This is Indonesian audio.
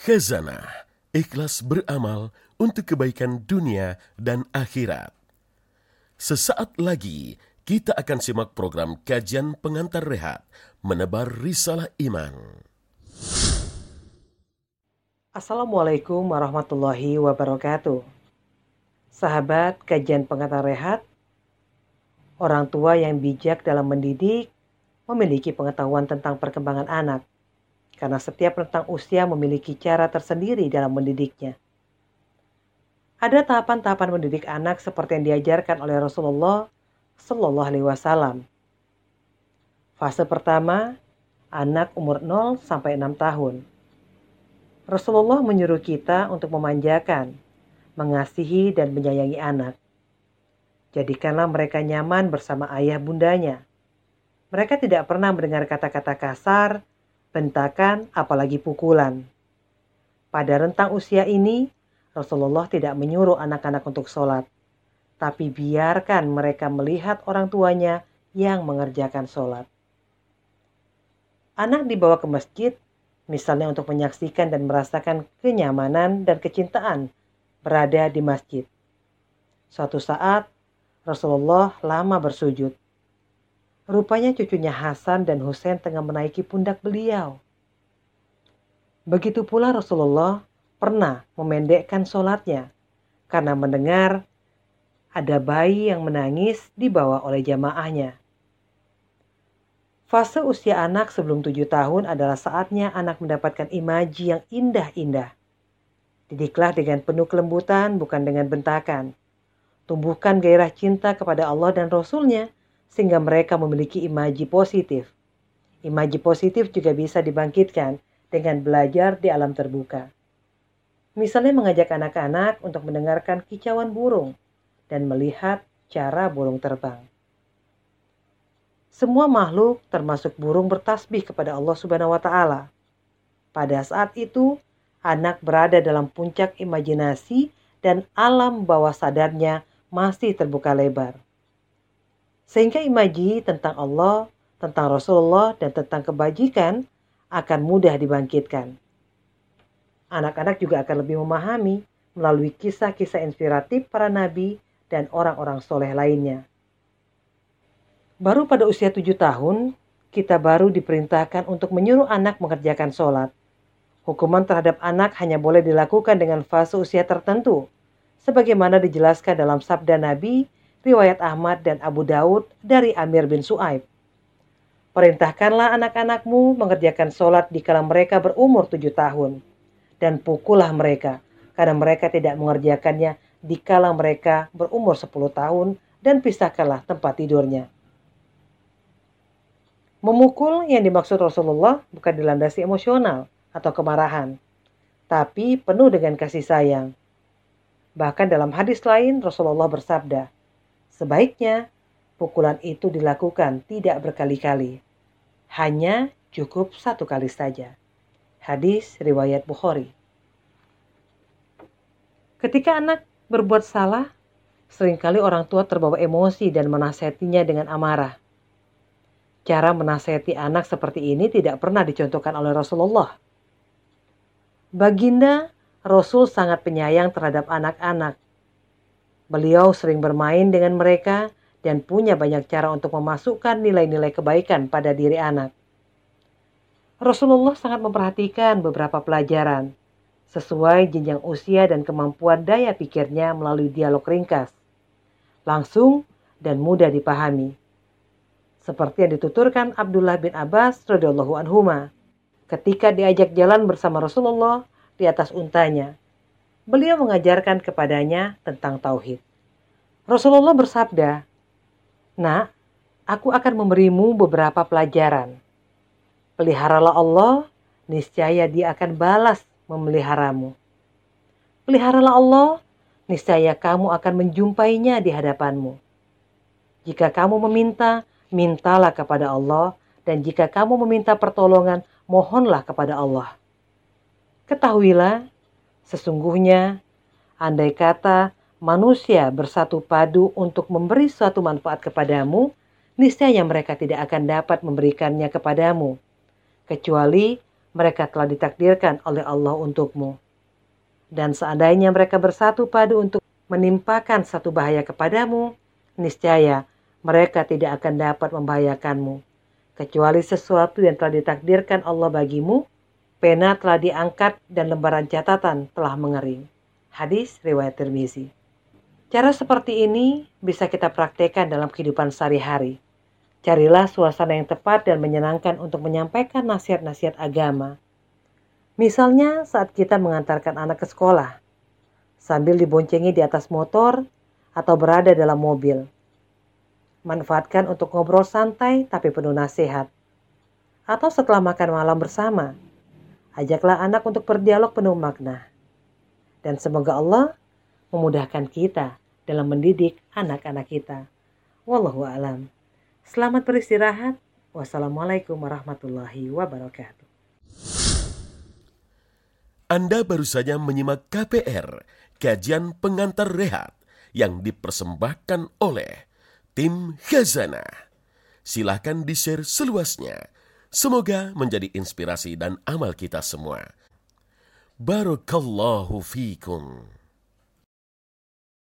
Khazanah, ikhlas beramal untuk kebaikan dunia dan akhirat. Sesaat lagi kita akan simak program kajian pengantar rehat, menebar risalah iman. Assalamualaikum warahmatullahi wabarakatuh. Sahabat kajian pengantar rehat, orang tua yang bijak dalam mendidik memiliki pengetahuan tentang perkembangan anak karena setiap rentang usia memiliki cara tersendiri dalam mendidiknya. Ada tahapan-tahapan mendidik anak seperti yang diajarkan oleh Rasulullah Shallallahu Alaihi Wasallam. Fase pertama, anak umur 0 sampai 6 tahun. Rasulullah menyuruh kita untuk memanjakan, mengasihi dan menyayangi anak. Jadikanlah mereka nyaman bersama ayah bundanya. Mereka tidak pernah mendengar kata-kata kasar bentakan, apalagi pukulan. Pada rentang usia ini, Rasulullah tidak menyuruh anak-anak untuk sholat, tapi biarkan mereka melihat orang tuanya yang mengerjakan sholat. Anak dibawa ke masjid, misalnya untuk menyaksikan dan merasakan kenyamanan dan kecintaan berada di masjid. Suatu saat, Rasulullah lama bersujud. Rupanya cucunya Hasan dan Husain tengah menaiki pundak beliau. Begitu pula Rasulullah pernah memendekkan sholatnya karena mendengar ada bayi yang menangis dibawa oleh jamaahnya. Fase usia anak sebelum tujuh tahun adalah saatnya anak mendapatkan imaji yang indah-indah. Didiklah dengan penuh kelembutan bukan dengan bentakan. Tumbuhkan gairah cinta kepada Allah dan Rasulnya sehingga mereka memiliki imaji positif. Imaji positif juga bisa dibangkitkan dengan belajar di alam terbuka. Misalnya mengajak anak-anak untuk mendengarkan kicauan burung dan melihat cara burung terbang. Semua makhluk termasuk burung bertasbih kepada Allah Subhanahu wa taala. Pada saat itu, anak berada dalam puncak imajinasi dan alam bawah sadarnya masih terbuka lebar. Sehingga imaji tentang Allah, tentang Rasulullah, dan tentang kebajikan akan mudah dibangkitkan. Anak-anak juga akan lebih memahami melalui kisah-kisah inspiratif para nabi dan orang-orang soleh lainnya. Baru pada usia tujuh tahun, kita baru diperintahkan untuk menyuruh anak mengerjakan sholat. Hukuman terhadap anak hanya boleh dilakukan dengan fase usia tertentu, sebagaimana dijelaskan dalam sabda Nabi riwayat Ahmad dan Abu Daud dari Amir bin Suaib. Perintahkanlah anak-anakmu mengerjakan sholat di kala mereka berumur tujuh tahun, dan pukullah mereka, karena mereka tidak mengerjakannya di kala mereka berumur sepuluh tahun, dan pisahkanlah tempat tidurnya. Memukul yang dimaksud Rasulullah bukan dilandasi emosional atau kemarahan, tapi penuh dengan kasih sayang. Bahkan dalam hadis lain Rasulullah bersabda, Sebaiknya pukulan itu dilakukan tidak berkali-kali, hanya cukup satu kali saja. Hadis riwayat Bukhari. Ketika anak berbuat salah, sering kali orang tua terbawa emosi dan menasihatinya dengan amarah. Cara menasihati anak seperti ini tidak pernah dicontohkan oleh Rasulullah. Baginda Rasul sangat penyayang terhadap anak-anak Beliau sering bermain dengan mereka dan punya banyak cara untuk memasukkan nilai-nilai kebaikan pada diri anak. Rasulullah sangat memperhatikan beberapa pelajaran sesuai jenjang usia dan kemampuan daya pikirnya melalui dialog ringkas, langsung dan mudah dipahami. Seperti yang dituturkan Abdullah bin Abbas radhiyallahu anhuma ketika diajak jalan bersama Rasulullah di atas untanya beliau mengajarkan kepadanya tentang tauhid. Rasulullah bersabda, "Nak, aku akan memberimu beberapa pelajaran. Peliharalah Allah, niscaya Dia akan balas memeliharamu. Peliharalah Allah, niscaya kamu akan menjumpainya di hadapanmu. Jika kamu meminta, mintalah kepada Allah, dan jika kamu meminta pertolongan, mohonlah kepada Allah. Ketahuilah Sesungguhnya, andai kata manusia bersatu padu untuk memberi suatu manfaat kepadamu, niscaya mereka tidak akan dapat memberikannya kepadamu, kecuali mereka telah ditakdirkan oleh Allah untukmu. Dan seandainya mereka bersatu padu untuk menimpakan satu bahaya kepadamu, niscaya mereka tidak akan dapat membahayakanmu. Kecuali sesuatu yang telah ditakdirkan Allah bagimu, pena telah diangkat dan lembaran catatan telah mengering. Hadis riwayat Tirmizi. Cara seperti ini bisa kita praktekkan dalam kehidupan sehari-hari. Carilah suasana yang tepat dan menyenangkan untuk menyampaikan nasihat-nasihat agama. Misalnya saat kita mengantarkan anak ke sekolah, sambil diboncengi di atas motor atau berada dalam mobil. Manfaatkan untuk ngobrol santai tapi penuh nasihat. Atau setelah makan malam bersama, Ajaklah anak untuk berdialog penuh makna. Dan semoga Allah memudahkan kita dalam mendidik anak-anak kita. Wallahu alam. Selamat beristirahat. Wassalamualaikum warahmatullahi wabarakatuh. Anda baru saja menyimak KPR, kajian pengantar rehat yang dipersembahkan oleh tim Khazana. Silahkan di-share seluasnya Semoga menjadi inspirasi dan amal kita semua. Barakallahu fikum.